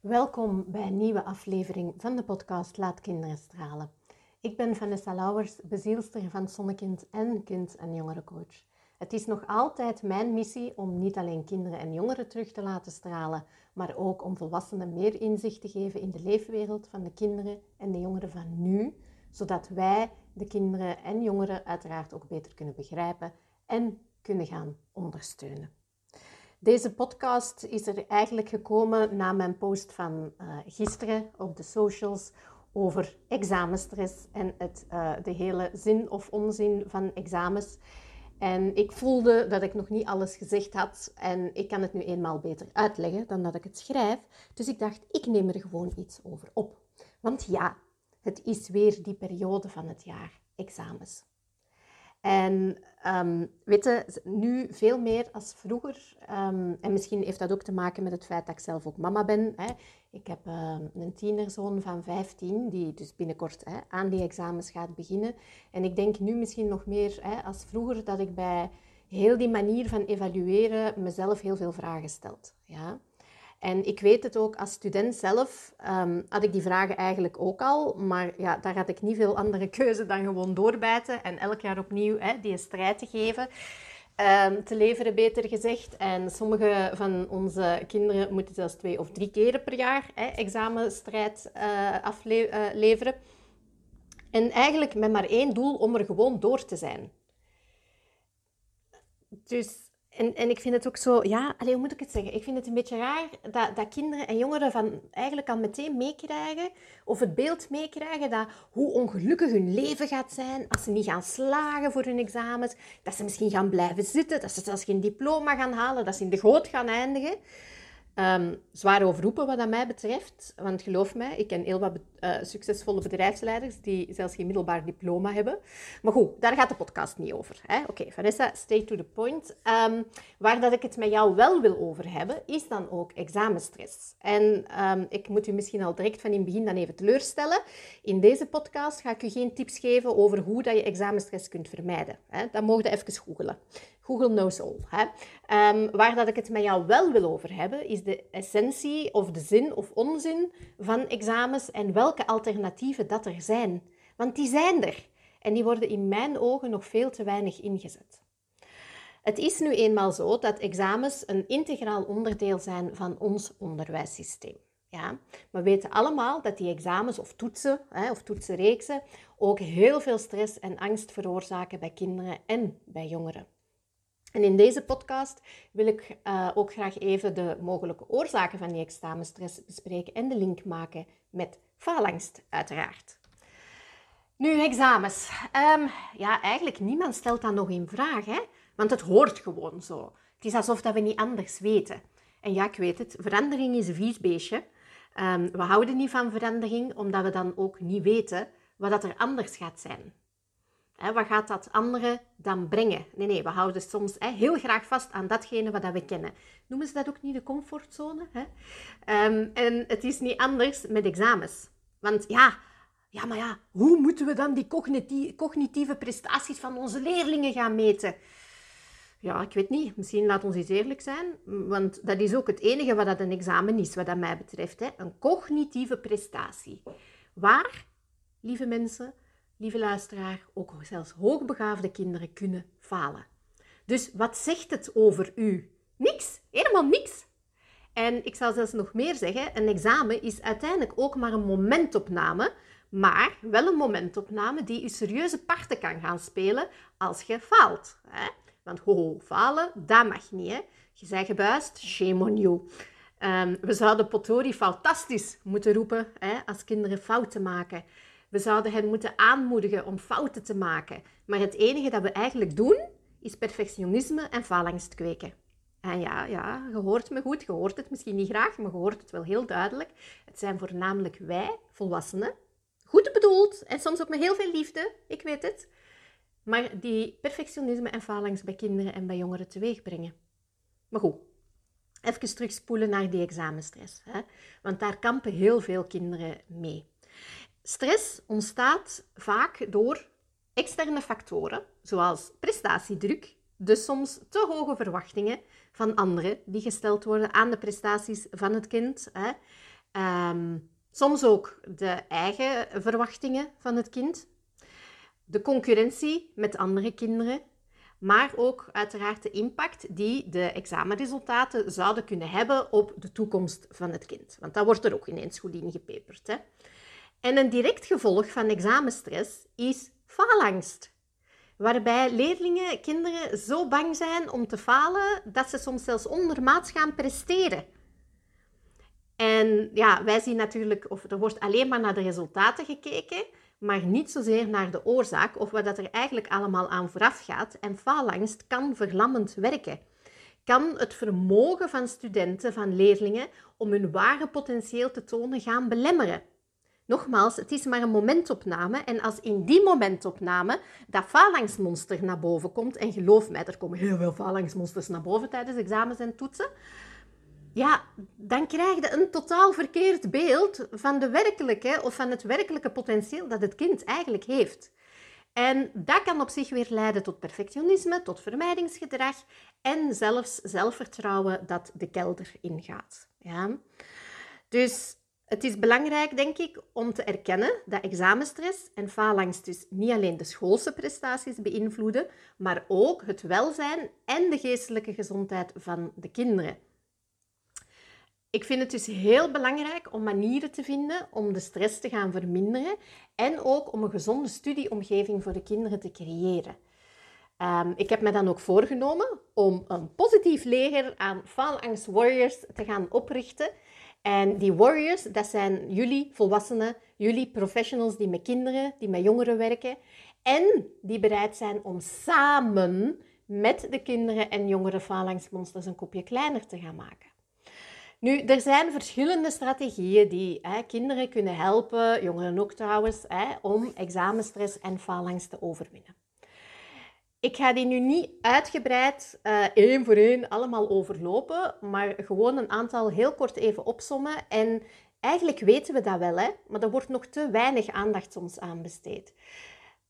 Welkom bij een nieuwe aflevering van de podcast Laat Kinderen Stralen. Ik ben Vanessa Lauwers, bezielster van Zonnekind en kind- en jongerencoach. Het is nog altijd mijn missie om niet alleen kinderen en jongeren terug te laten stralen, maar ook om volwassenen meer inzicht te geven in de leefwereld van de kinderen en de jongeren van nu, zodat wij de kinderen en jongeren uiteraard ook beter kunnen begrijpen en kunnen gaan ondersteunen. Deze podcast is er eigenlijk gekomen na mijn post van uh, gisteren op de socials over examenstress en het, uh, de hele zin of onzin van examens. En ik voelde dat ik nog niet alles gezegd had en ik kan het nu eenmaal beter uitleggen dan dat ik het schrijf. Dus ik dacht, ik neem er gewoon iets over op. Want ja, het is weer die periode van het jaar, examens. En um, nu veel meer als vroeger. Um, en misschien heeft dat ook te maken met het feit dat ik zelf ook mama ben. Hè. Ik heb um, een tienerzoon van 15, die dus binnenkort hè, aan die examens gaat beginnen. En ik denk nu misschien nog meer hè, als vroeger dat ik bij heel die manier van evalueren mezelf heel veel vragen stel. Ja? En ik weet het ook als student zelf, um, had ik die vragen eigenlijk ook al. Maar ja, daar had ik niet veel andere keuze dan gewoon doorbijten en elk jaar opnieuw hè, die strijd te geven. Um, te leveren, beter gezegd. En sommige van onze kinderen moeten zelfs twee of drie keren per jaar hè, examenstrijd uh, afleveren. Uh, en eigenlijk met maar één doel om er gewoon door te zijn. Dus en, en ik vind het ook zo, ja, allez, hoe moet ik het zeggen? Ik vind het een beetje raar dat, dat kinderen en jongeren van eigenlijk al meteen meekrijgen, of het beeld meekrijgen, dat hoe ongelukkig hun leven gaat zijn als ze niet gaan slagen voor hun examens, dat ze misschien gaan blijven zitten, dat ze zelfs geen diploma gaan halen, dat ze in de goot gaan eindigen. Um, zwaar overroepen wat dat mij betreft. Want geloof mij, ik ken heel wat uh, succesvolle bedrijfsleiders die zelfs geen middelbaar diploma hebben. Maar goed, daar gaat de podcast niet over. Oké, Vanessa, stay to the point. Um, waar dat ik het met jou wel wil over hebben, is dan ook examenstress. En um, ik moet u misschien al direct van in het begin dan even teleurstellen. In deze podcast ga ik u geen tips geven over hoe dat je examenstress kunt vermijden. Hè? Dat mogen je even googelen. Google knows all. Hè? Um, waar dat ik het met jou wel wil over hebben, is de essentie of de zin of onzin van examens en welke alternatieven dat er zijn. Want die zijn er en die worden in mijn ogen nog veel te weinig ingezet. Het is nu eenmaal zo dat examens een integraal onderdeel zijn van ons onderwijssysteem. Ja, we weten allemaal dat die examens of toetsen hè, of toetsenreeksen ook heel veel stress en angst veroorzaken bij kinderen en bij jongeren. En in deze podcast wil ik uh, ook graag even de mogelijke oorzaken van die examenstress bespreken en de link maken met faalangst, uiteraard. Nu, examens. Um, ja, eigenlijk niemand stelt dat nog in vraag, hè? want het hoort gewoon zo. Het is alsof dat we niet anders weten. En ja, ik weet het, verandering is een vies beestje. Um, we houden niet van verandering, omdat we dan ook niet weten wat dat er anders gaat zijn. Wat gaat dat andere dan brengen? Nee, nee, we houden soms heel graag vast aan datgene wat we kennen. Noemen ze dat ook niet de comfortzone? Um, en het is niet anders met examens. Want ja, ja, maar ja, hoe moeten we dan die cognitieve, cognitieve prestaties van onze leerlingen gaan meten? Ja, ik weet niet. Misschien laat ons eens eerlijk zijn. Want dat is ook het enige wat dat een examen is, wat dat mij betreft. Hè? Een cognitieve prestatie. Waar, lieve mensen, lieve luisteraar, ook zelfs hoogbegaafde kinderen kunnen falen. Dus wat zegt het over u? Niks, helemaal niks. En ik zal zelfs nog meer zeggen, een examen is uiteindelijk ook maar een momentopname, maar wel een momentopname die u serieuze parten kan gaan spelen als je faalt. Hè? Want ho, falen, dat mag niet. Hè? Je bent gebuist, shame on you. Um, we zouden Potori fantastisch moeten roepen hè, als kinderen fouten maken. We zouden hen moeten aanmoedigen om fouten te maken. Maar het enige dat we eigenlijk doen, is perfectionisme en faalangst kweken. En ja, ja, je hoort me goed, je hoort het misschien niet graag, maar je hoort het wel heel duidelijk. Het zijn voornamelijk wij, volwassenen, goed bedoeld en soms ook met heel veel liefde, ik weet het, maar die perfectionisme en faalangst bij kinderen en bij jongeren teweeg brengen. Maar goed, even terugspoelen naar die examenstress, hè? want daar kampen heel veel kinderen mee. Stress ontstaat vaak door externe factoren, zoals prestatiedruk, de soms te hoge verwachtingen van anderen die gesteld worden aan de prestaties van het kind. Hè. Ehm, soms ook de eigen verwachtingen van het kind. De concurrentie met andere kinderen. Maar ook uiteraard de impact die de examenresultaten zouden kunnen hebben op de toekomst van het kind. Want dat wordt er ook ineens goed ingepeperd. Hè? En een direct gevolg van examenstress is faalangst. Waarbij leerlingen, kinderen zo bang zijn om te falen dat ze soms zelfs ondermaats gaan presteren. En ja, wij zien natuurlijk, of er wordt alleen maar naar de resultaten gekeken, maar niet zozeer naar de oorzaak of wat dat er eigenlijk allemaal aan vooraf gaat. En faalangst kan verlammend werken. Kan het vermogen van studenten, van leerlingen, om hun ware potentieel te tonen gaan belemmeren. Nogmaals, het is maar een momentopname. En als in die momentopname dat falangsmonster naar boven komt, en geloof mij, er komen heel veel falangsmonsters naar boven tijdens examens en toetsen, ja, dan krijg je een totaal verkeerd beeld van, de werkelijke, of van het werkelijke potentieel dat het kind eigenlijk heeft. En dat kan op zich weer leiden tot perfectionisme, tot vermijdingsgedrag en zelfs zelfvertrouwen dat de kelder ingaat. Ja? Dus het is belangrijk, denk ik, om te erkennen dat examenstress en faalangst dus niet alleen de schoolse prestaties beïnvloeden, maar ook het welzijn en de geestelijke gezondheid van de kinderen. Ik vind het dus heel belangrijk om manieren te vinden om de stress te gaan verminderen en ook om een gezonde studieomgeving voor de kinderen te creëren. Um, ik heb me dan ook voorgenomen om een positief leger aan faalangst warriors te gaan oprichten en die warriors, dat zijn jullie volwassenen, jullie professionals die met kinderen, die met jongeren werken en die bereid zijn om samen met de kinderen en jongeren falangsmonsters een kopje kleiner te gaan maken. Nu, er zijn verschillende strategieën die hè, kinderen kunnen helpen, jongeren ook trouwens, hè, om examenstress en faalangst te overwinnen. Ik ga die nu niet uitgebreid uh, één voor één allemaal overlopen, maar gewoon een aantal heel kort even opsommen. En eigenlijk weten we dat wel, hè? maar er wordt nog te weinig aandacht soms aan besteed.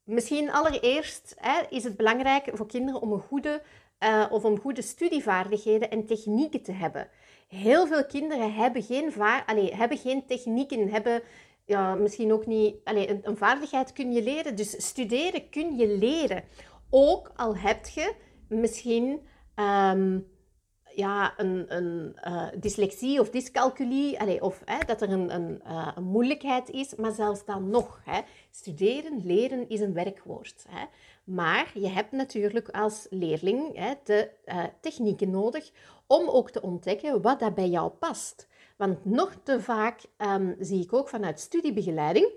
Misschien allereerst hè, is het belangrijk voor kinderen om een goede uh, of om goede studievaardigheden en technieken te hebben. Heel veel kinderen hebben geen, vaar, allez, hebben geen technieken, hebben ja, misschien ook niet... Allez, een, een vaardigheid kun je leren, dus studeren kun je leren. Ook al heb je misschien um, ja, een, een uh, dyslexie of dyscalculie, allez, of hè, dat er een, een, uh, een, moeilijkheid is, maar zelfs dan nog. Hè, studeren, leren is een werkwoord. Hè. Maar je hebt natuurlijk als leerling hè, de uh, technieken nodig om ook te ontdekken wat dat bij jou past. Want nog te vaak um, zie ik ook vanuit studiebegeleiding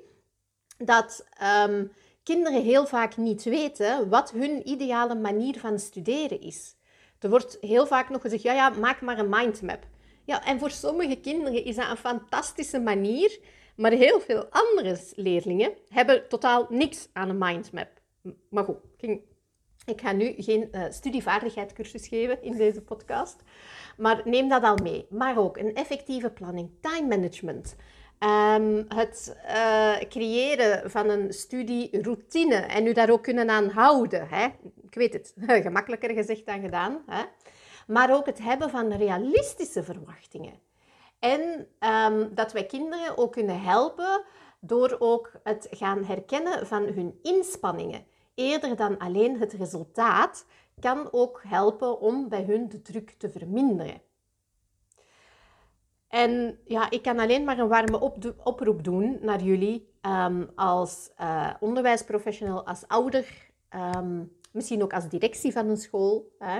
dat um, kinderen heel vaak niet weten wat hun ideale manier van studeren is. Er wordt heel vaak nog gezegd, ja, ja, maak maar een mindmap. Ja, en voor sommige kinderen is dat een fantastische manier, maar heel veel andere leerlingen hebben totaal niks aan een mindmap. Maar goed, ik ga nu geen uh, studievaardigheidscursus geven in deze podcast, maar neem dat al mee. Maar ook een effectieve planning, time management, Um, het uh, creëren van een studieroutine en u daar ook kunnen aan houden. Hè? Ik weet het, gemakkelijker gezegd dan gedaan. Hè? Maar ook het hebben van realistische verwachtingen. En um, dat wij kinderen ook kunnen helpen door ook het gaan herkennen van hun inspanningen. Eerder dan alleen het resultaat kan ook helpen om bij hun de druk te verminderen. En ja, ik kan alleen maar een warme oproep doen naar jullie um, als uh, onderwijsprofessional, als ouder, um, misschien ook als directie van een school. Hè.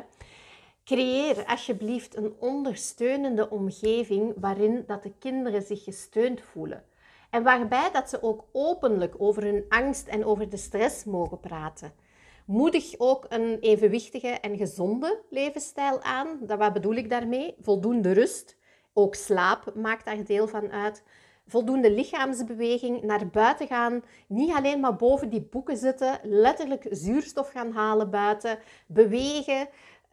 Creëer alsjeblieft een ondersteunende omgeving waarin dat de kinderen zich gesteund voelen. En waarbij dat ze ook openlijk over hun angst en over de stress mogen praten. Moedig ook een evenwichtige en gezonde levensstijl aan. Dat, wat bedoel ik daarmee? Voldoende rust, ook slaap maakt daar deel van uit. Voldoende lichaamsbeweging, naar buiten gaan. Niet alleen maar boven die boeken zitten. Letterlijk zuurstof gaan halen buiten. Bewegen,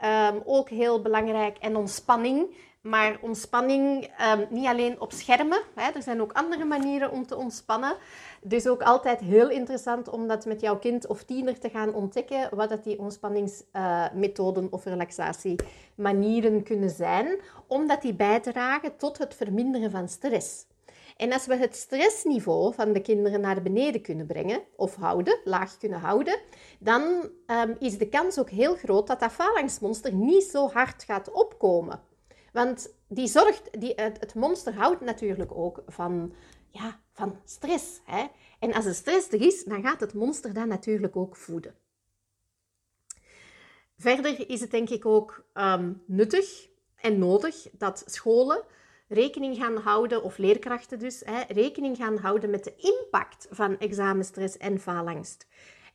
um, ook heel belangrijk. En ontspanning. Maar ontspanning um, niet alleen op schermen. Hè. Er zijn ook andere manieren om te ontspannen. Dus ook altijd heel interessant om dat met jouw kind of tiener te gaan ontdekken. Wat dat die ontspanningsmethoden uh, of relaxatiemanieren kunnen zijn. Omdat die bijdragen tot het verminderen van stress. En als we het stressniveau van de kinderen naar beneden kunnen brengen, of houden, laag kunnen houden, dan um, is de kans ook heel groot dat dat phalanxmonster niet zo hard gaat opkomen. Want die zorgt, die, het, het monster houdt natuurlijk ook van, ja, van stress. Hè? En als de stress is, dan gaat het monster dat natuurlijk ook voeden. Verder is het denk ik ook um, nuttig en nodig dat scholen rekening gaan houden, of leerkrachten dus, hè, rekening gaan houden met de impact van examenstress en faalangst.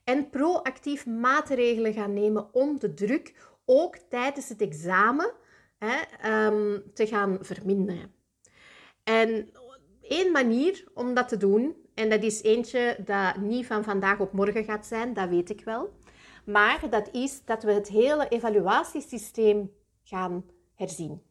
En proactief maatregelen gaan nemen om de druk ook tijdens het examen hè, um, te gaan verminderen. En één manier om dat te doen, en dat is eentje dat niet van vandaag op morgen gaat zijn, dat weet ik wel. Maar dat is dat we het hele evaluatiesysteem gaan herzien.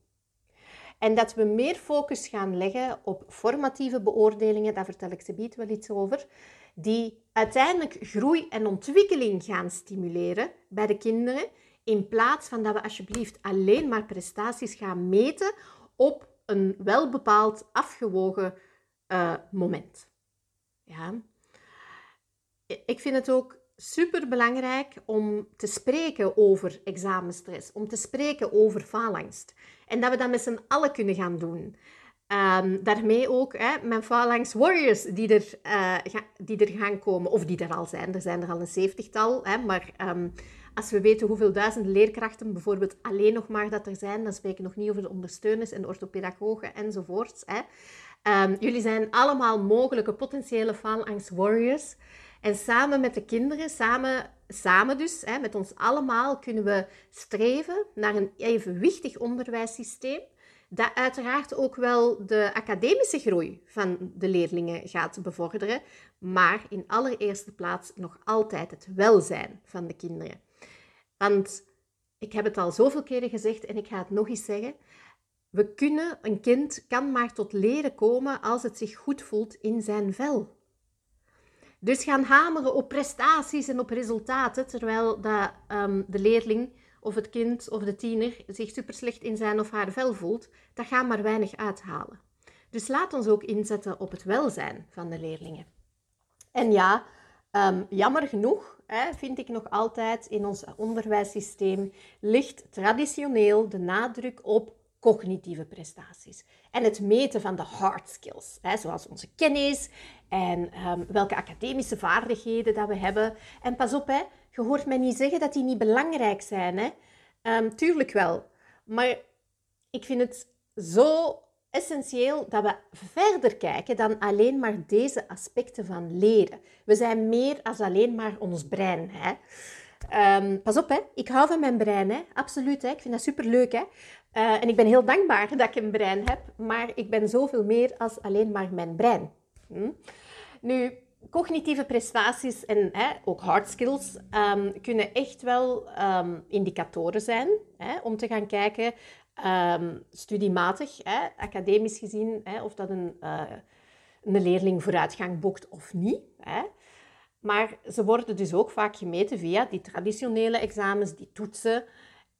En dat we meer focus gaan leggen op formatieve beoordelingen, daar vertel ik biedt wel iets over, die uiteindelijk groei en ontwikkeling gaan stimuleren bij de kinderen, in plaats van dat we alsjeblieft alleen maar prestaties gaan meten op een welbepaald afgewogen uh, moment. Ja. Ik vind het ook super belangrijk om te spreken over examenstress, om te spreken over faalangst. En dat we dat met z'n allen kunnen gaan doen. Um, daarmee ook hè, mijn Phalanx Warriors die er, uh, die er gaan komen, of die er al zijn. Er zijn er al een zeventigtal, hè, maar um, als we weten hoeveel duizenden leerkrachten bijvoorbeeld alleen nog maar dat er zijn, dan spreken we nog niet over de ondersteuners en orthopedagogen enzovoorts. Hè. Um, jullie zijn allemaal mogelijke potentiële Phalanx Warriors. En samen met de kinderen, samen, samen dus, hè, met ons allemaal, kunnen we streven naar een evenwichtig onderwijssysteem. Dat uiteraard ook wel de academische groei van de leerlingen gaat bevorderen, maar in allereerste plaats nog altijd het welzijn van de kinderen. Want ik heb het al zoveel keren gezegd en ik ga het nog eens zeggen. We kunnen, een kind kan maar tot leren komen als het zich goed voelt in zijn vel. Dus gaan hameren op prestaties en op resultaten, terwijl dat, um, de leerling of het kind of de tiener zich super slecht in zijn of haar vel voelt, dat gaat maar weinig uithalen. Dus laat ons ook inzetten op het welzijn van de leerlingen. En ja, um, jammer genoeg hè, vind ik nog altijd in ons onderwijssysteem ligt traditioneel de nadruk op cognitieve prestaties. En het meten van de hard skills, hè, zoals onze kennis en um, welke academische vaardigheden dat we hebben. En pas op, hè, je hoort mij niet zeggen dat die niet belangrijk zijn. Hè. Um, tuurlijk wel. Maar ik vind het zo essentieel dat we verder kijken dan alleen maar deze aspecten van leren. We zijn meer als alleen maar ons brein. Hè. Um, pas op, hè. ik hou van mijn brein, hè. absoluut. Hè. Ik vind dat superleuk. Hè. Uh, en ik ben heel dankbaar dat ik een brein heb, maar ik ben zoveel meer als alleen maar mijn brein. Hm? Nu, cognitieve prestaties en hè, ook hard skills um, kunnen echt wel um, indicatoren zijn hè, om te gaan kijken, um, studiematig, hè, academisch gezien, of dat een, uh, een leerling vooruitgang boekt of niet. Maar ze worden dus ook vaak gemeten via die traditionele examens, die toetsen.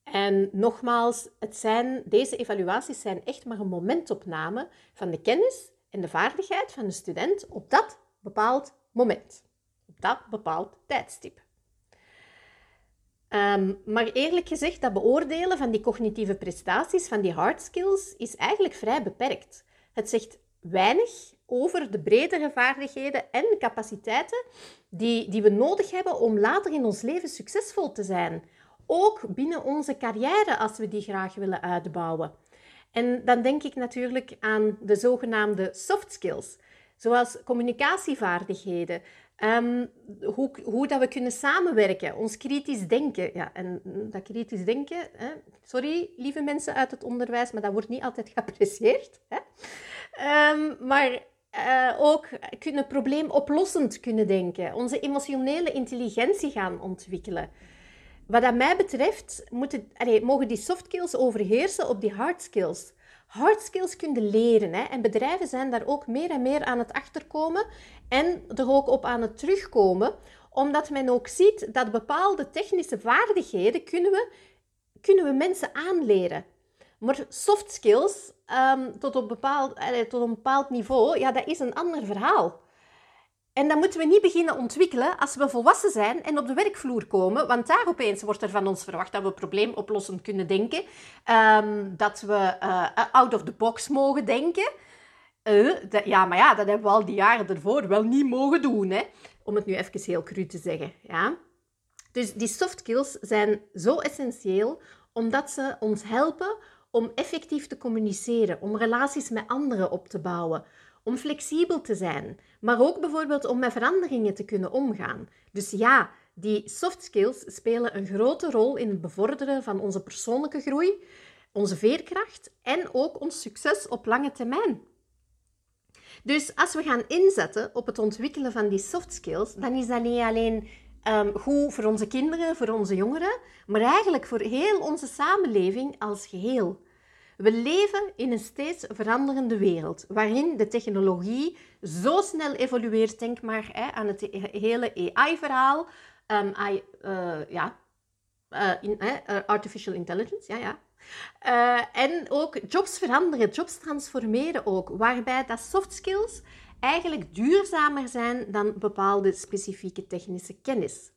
En nogmaals, het zijn, deze evaluaties zijn echt maar een momentopname van de kennis en de vaardigheid van de student op dat bepaald moment, op dat bepaald tijdstip. Um, maar eerlijk gezegd, dat beoordelen van die cognitieve prestaties, van die hard skills, is eigenlijk vrij beperkt. Het zegt weinig over de bredere vaardigheden en capaciteiten die, die we nodig hebben om later in ons leven succesvol te zijn. Ook binnen onze carrière, als we die graag willen uitbouwen. En dan denk ik natuurlijk aan de zogenaamde soft skills, zoals communicatievaardigheden, um, hoe, hoe dat we kunnen samenwerken, ons kritisch denken. Ja, en dat kritisch denken, hè, sorry lieve mensen uit het onderwijs, maar dat wordt niet altijd geapprecieerd. Hè. Um, maar uh, ook kunnen probleemoplossend kunnen denken, onze emotionele intelligentie gaan ontwikkelen. Wat dat mij betreft moeten, mogen die soft skills overheersen op die hard skills. Hard skills kunnen leren hè, en bedrijven zijn daar ook meer en meer aan het achterkomen en er ook op aan het terugkomen, omdat men ook ziet dat bepaalde technische vaardigheden kunnen we, kunnen we mensen aanleren. Maar soft skills, um, tot, op bepaald, tot een bepaald niveau, ja, dat is een ander verhaal. En dat moeten we niet beginnen ontwikkelen als we volwassen zijn en op de werkvloer komen. Want daar opeens wordt er van ons verwacht dat we probleemoplossend kunnen denken. Um, dat we uh, out of the box mogen denken. Uh, dat, ja, maar ja, dat hebben we al die jaren ervoor wel niet mogen doen. Hè? Om het nu even heel cru te zeggen. Ja? Dus die soft skills zijn zo essentieel omdat ze ons helpen om effectief te communiceren, om relaties met anderen op te bouwen, om flexibel te zijn, maar ook bijvoorbeeld om met veranderingen te kunnen omgaan. Dus ja, die soft skills spelen een grote rol in het bevorderen van onze persoonlijke groei, onze veerkracht en ook ons succes op lange termijn. Dus als we gaan inzetten op het ontwikkelen van die soft skills, dan is dat niet alleen um, goed voor onze kinderen, voor onze jongeren, maar eigenlijk voor heel onze samenleving als geheel. We leven in een steeds veranderende wereld, waarin de technologie zo snel evolueert. Denk maar hè, aan het hele AI-verhaal. Um, uh, ja, uh, in, uh, artificial intelligence, ja, ja. Eh, en ook jobs veranderen, jobs transformeren ook, waarbij dat soft skills eigenlijk duurzamer zijn dan bepaalde specifieke technische kennis.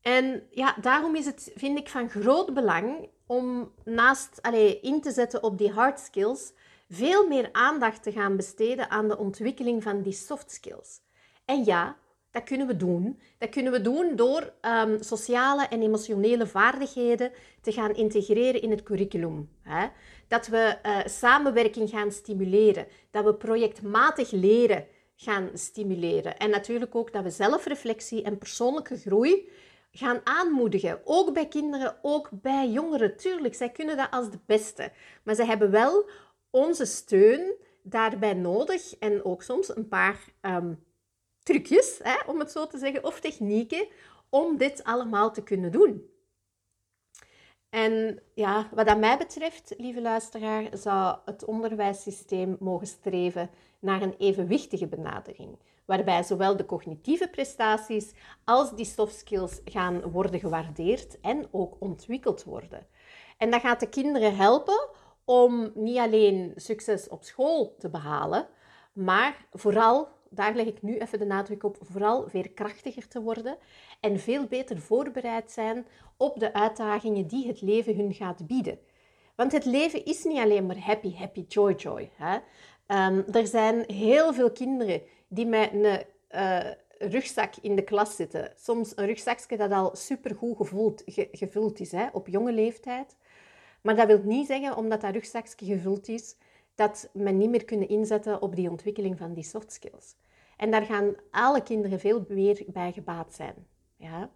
En ja, daarom is het, vind ik, van groot belang om naast allee, in te zetten op die hard skills, veel meer aandacht te gaan besteden aan de ontwikkeling van die soft skills. En ja, dat kunnen we doen. Dat kunnen we doen door um, sociale en emotionele vaardigheden te gaan integreren in het curriculum. Hè? Dat we uh, samenwerking gaan stimuleren. Dat we projectmatig leren gaan stimuleren. En natuurlijk ook dat we zelfreflectie en persoonlijke groei gaan aanmoedigen. Ook bij kinderen, ook bij jongeren. Tuurlijk, zij kunnen dat als de beste. Maar ze hebben wel onze steun daarbij nodig. En ook soms een paar um, trucjes, hè, om het zo te zeggen, of technieken om dit allemaal te kunnen doen. En ja, wat dat mij betreft, lieve luisteraar, zou het onderwijssysteem mogen streven naar een evenwichtige benadering, waarbij zowel de cognitieve prestaties als die soft skills gaan worden gewaardeerd en ook ontwikkeld worden. En dat gaat de kinderen helpen om niet alleen succes op school te behalen, maar vooral daar leg ik nu even de nadruk op, vooral veerkrachtiger te worden en veel beter voorbereid zijn op de uitdagingen die het leven hun gaat bieden. Want het leven is niet alleen maar happy, happy, joy, joy. Hè? Um, er zijn heel veel kinderen die met een uh, rugzak in de klas zitten. Soms een rugzakje dat al supergoed gevuld, ge, gevuld is hè, op jonge leeftijd. Maar dat wil niet zeggen, omdat dat rugzakje gevuld is, dat men niet meer kunnen inzetten op die ontwikkeling van die soft skills. En daar gaan alle kinderen veel meer bij gebaat zijn. Ja.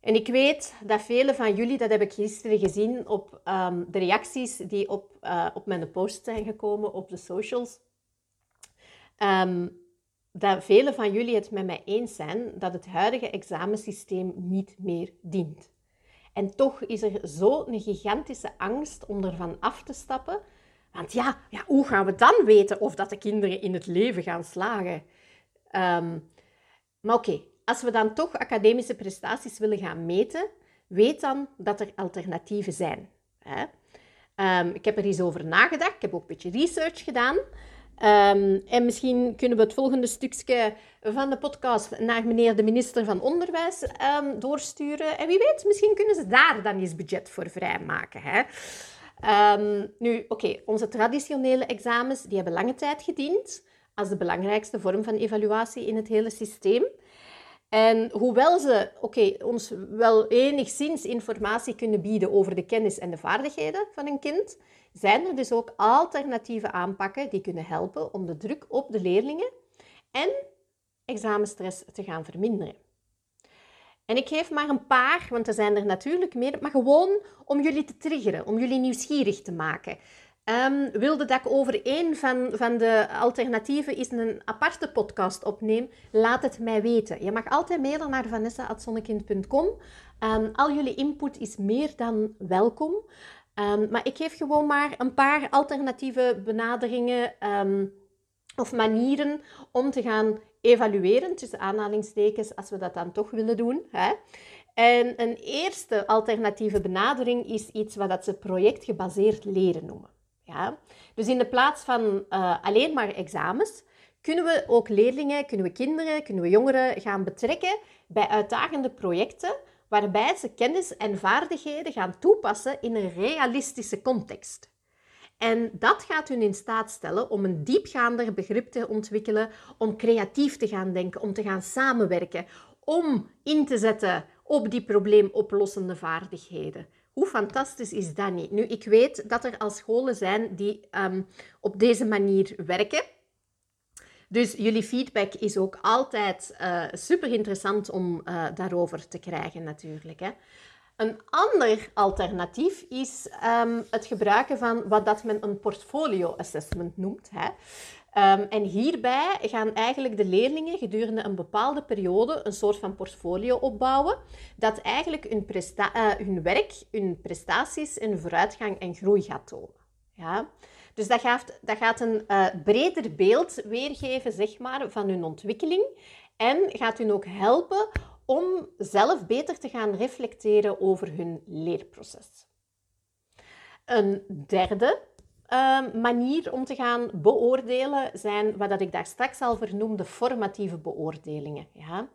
En ik weet dat vele van jullie, dat heb ik gisteren gezien op um, de reacties die op, uh, op mijn post zijn gekomen op de socials, um, dat vele van jullie het met mij eens zijn dat het huidige examensysteem niet meer dient. En toch is er zo'n gigantische angst om ervan af te stappen, want ja, ja, hoe gaan we dan weten of dat de kinderen in het leven gaan slagen? Um, maar oké, als we dan toch academische prestaties willen gaan meten, weet dan dat er alternatieven zijn. Hè? Um, ik heb er eens over nagedacht. Ik heb ook een beetje research gedaan. Um, en misschien kunnen we het volgende stukje van de podcast naar meneer de minister van Onderwijs um, doorsturen. En wie weet, misschien kunnen ze daar dan eens budget voor vrijmaken. Hè? Um, nu, oké, onze traditionele examens die hebben lange tijd gediend als de belangrijkste vorm van evaluatie in het hele systeem. En hoewel ze oké, ons wel enigszins informatie kunnen bieden over de kennis en de vaardigheden van een kind, zijn er dus ook alternatieve aanpakken die kunnen helpen om de druk op de leerlingen en examenstress te gaan verminderen. En ik geef maar een paar, want er zijn er natuurlijk meer, maar gewoon om jullie te triggeren, om jullie nieuwsgierig te maken. Um, wilde dat ik over één van, van de alternatieven is een aparte podcast opneem, laat het mij weten. Je mag altijd mailen naar vanessa.zonnekind.com. Um, ehm, al jullie input is meer dan welkom. Um, maar ik geef gewoon maar een paar alternatieve benaderingen of manieren om te gaan evalueren, tussen aanhalingstekens, als we dat dan toch willen doen. Hè? En een eerste alternatieve benadering is iets wat ze projectgebaseerd leren noemen. Ja? Dus in de plaats van uh, alleen maar examens, kunnen we ook leerlingen, kunnen we kinderen, kunnen we jongeren gaan betrekken bij uitdagende projecten waarbij ze kennis en vaardigheden gaan toepassen in een realistische context. En dat gaat hun in staat stellen om een diepgaander begrip te ontwikkelen, om creatief te gaan denken, om te gaan samenwerken, om in te zetten op die probleemoplossende vaardigheden. Hoe fantastisch is dat niet? Nu, ik weet dat er al scholen zijn die um, op deze manier werken. Dus jullie feedback is ook altijd uh, super interessant om uh, daarover te krijgen, natuurlijk. Hè. Een ander alternatief is um, het gebruiken van wat dat men een portfolio assessment noemt. Hè. Um, en hierbij gaan eigenlijk de leerlingen gedurende een bepaalde periode een soort van portfolio opbouwen, dat eigenlijk hun, uh, hun werk, hun prestaties, hun vooruitgang en groei gaat tonen. Ja? Dus dat gaat, dat gaat een uh, breder beeld weergeven zeg maar, van hun ontwikkeling en gaat hun ook helpen om zelf beter te gaan reflecteren over hun leerproces. Een derde uh, manier om te gaan beoordelen zijn wat ik daar straks al vernoemde formatieve beoordelingen. Ja?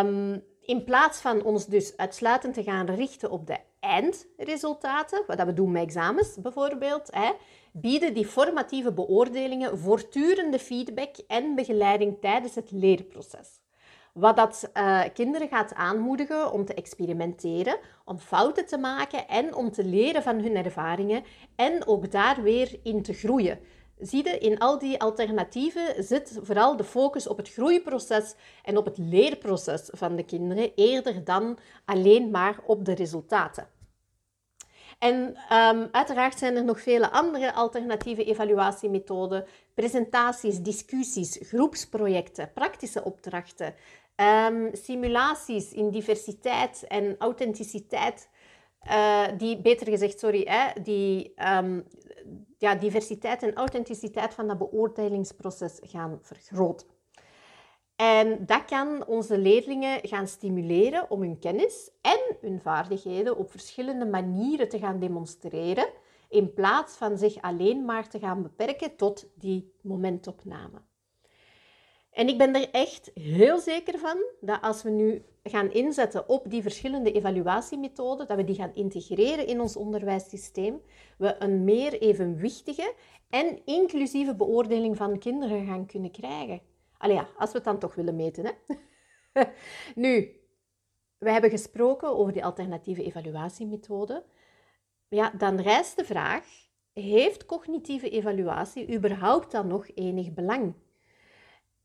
Um, in plaats van ons dus uitsluitend te gaan richten op de eindresultaten, wat we doen met examens bijvoorbeeld, hè, bieden die formatieve beoordelingen voortdurende feedback en begeleiding tijdens het leerproces. Wat dat uh, kinderen gaat aanmoedigen om te experimenteren, om fouten te maken en om te leren van hun ervaringen en ook daar weer in te groeien. Zie je, in al die alternatieven zit vooral de focus op het groeiproces en op het leerproces van de kinderen, eerder dan alleen maar op de resultaten. En um, uiteraard zijn er nog vele andere alternatieve evaluatiemethoden, presentaties, discussies, groepsprojecten, praktische opdrachten, um, simulaties in diversiteit en authenticiteit. Uh, die, beter gezegd, sorry, hè, die um, ja, diversiteit en authenticiteit van dat beoordelingsproces gaan vergroten. En dat kan onze leerlingen gaan stimuleren om hun kennis en hun vaardigheden op verschillende manieren te gaan demonstreren, in plaats van zich alleen maar te gaan beperken tot die momentopname. En ik ben er echt heel zeker van dat als we nu gaan inzetten op die verschillende evaluatiemethoden, dat we die gaan integreren in ons onderwijssysteem, we een meer evenwichtige en inclusieve beoordeling van kinderen gaan kunnen krijgen. Allee ja, als we het dan toch willen meten. Hè? nu, we hebben gesproken over die alternatieve evaluatiemethode. Ja, dan rijst de vraag, heeft cognitieve evaluatie überhaupt dan nog enig belang?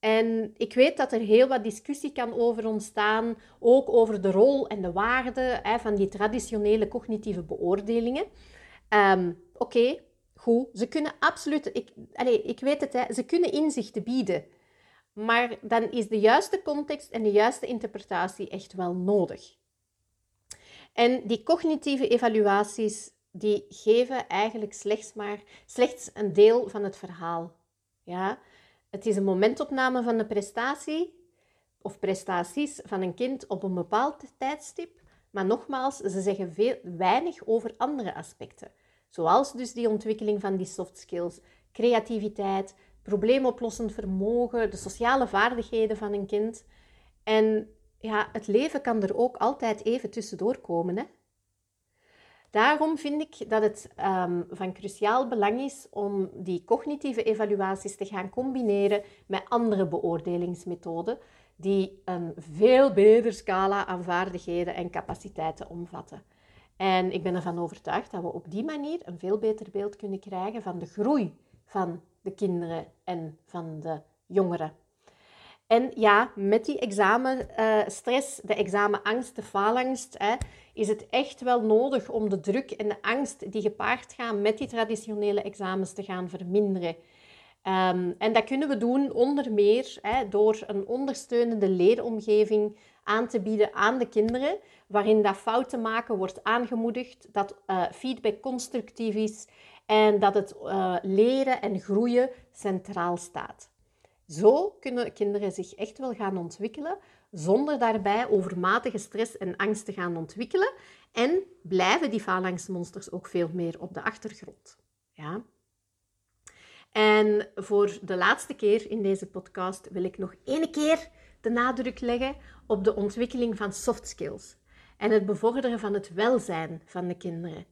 En ik weet dat er heel wat discussie kan over ontstaan, ook over de rol en de waarde hè, van die traditionele cognitieve beoordelingen. Um, Oké, goed, ze kunnen absoluut, ik, allez, ik weet het, hè, ze kunnen inzichten bieden. Maar dan is de juiste context en de juiste interpretatie echt wel nodig. En die cognitieve evaluaties, die geven eigenlijk slechts maar slechts een deel van het verhaal. Ja? Het is een momentopname van de prestatie of prestaties van een kind op een bepaald tijdstip. Maar nogmaals, ze zeggen veel, weinig over andere aspecten. Zoals dus die ontwikkeling van die soft skills, creativiteit, probleemoplossend vermogen, de sociale vaardigheden van een kind. En ja, het leven kan er ook altijd even tussendoor komen. Hè? Daarom vind ik dat het um, van cruciaal belang is om die cognitieve evaluaties te gaan combineren met andere beoordelingsmethoden die een veel breder scala aan vaardigheden en capaciteiten omvatten. En ik ben ervan overtuigd dat we op die manier een veel beter beeld kunnen krijgen van de groei van de kinderen en van de jongeren. En ja, met die examenstress, uh, de examenangst, de faalangst, hè, is het echt wel nodig om de druk en de angst die gepaard gaan met die traditionele examens te gaan verminderen. Um, en dat kunnen we doen onder meer hè, door een ondersteunende leeromgeving aan te bieden aan de kinderen, waarin dat fouten maken wordt aangemoedigd, dat uh, feedback constructief is en dat het uh, leren en groeien centraal staat. Zo kunnen kinderen zich echt wel gaan ontwikkelen zonder daarbij overmatige stress en angst te gaan ontwikkelen. En blijven die phalanxmonsters ook veel meer op de achtergrond. Ja? En voor de laatste keer in deze podcast wil ik nog één keer de nadruk leggen op de ontwikkeling van soft skills en het bevorderen van het welzijn van de kinderen.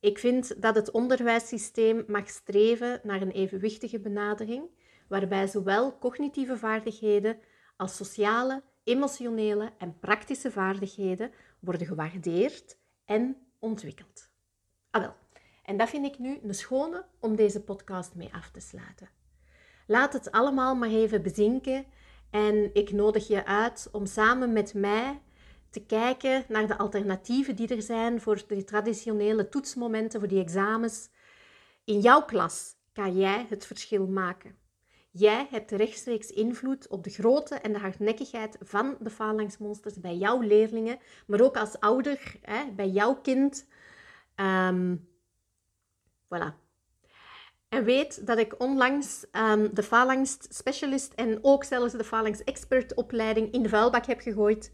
Ik vind dat het onderwijssysteem mag streven naar een evenwichtige benadering, waarbij zowel cognitieve vaardigheden als sociale, emotionele en praktische vaardigheden worden gewaardeerd en ontwikkeld. Ah wel, en dat vind ik nu een schone om deze podcast mee af te sluiten. Laat het allemaal maar even bezinken en ik nodig je uit om samen met mij te kijken naar de alternatieven die er zijn voor de traditionele toetsmomenten, voor die examens. In jouw klas kan jij het verschil maken. Jij hebt rechtstreeks invloed op de grootte en de hardnekkigheid van de phalanxmonsters bij jouw leerlingen, maar ook als ouder, hè, bij jouw kind. Um, voilà. En weet dat ik onlangs um, de Phalanx Specialist en ook zelfs de Phalanx Expert opleiding in de vuilbak heb gegooid.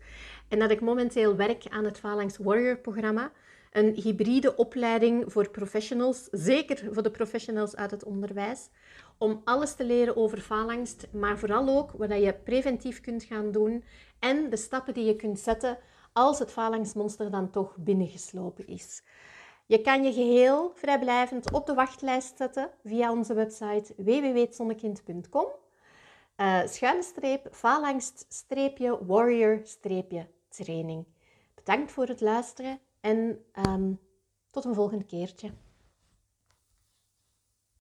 En dat ik momenteel werk aan het Phalanx Warrior programma. Een hybride opleiding voor professionals, zeker voor de professionals uit het onderwijs, om alles te leren over phalanx, maar vooral ook wat je preventief kunt gaan doen en de stappen die je kunt zetten als het phalanxmonster dan toch binnengeslopen is. Je kan je geheel vrijblijvend op de wachtlijst zetten via onze website www.zonnekind.com. Uh, eh, schuine streep, phalanx streepje, warrior streepje, training. Bedankt voor het luisteren en um, tot een volgende keertje.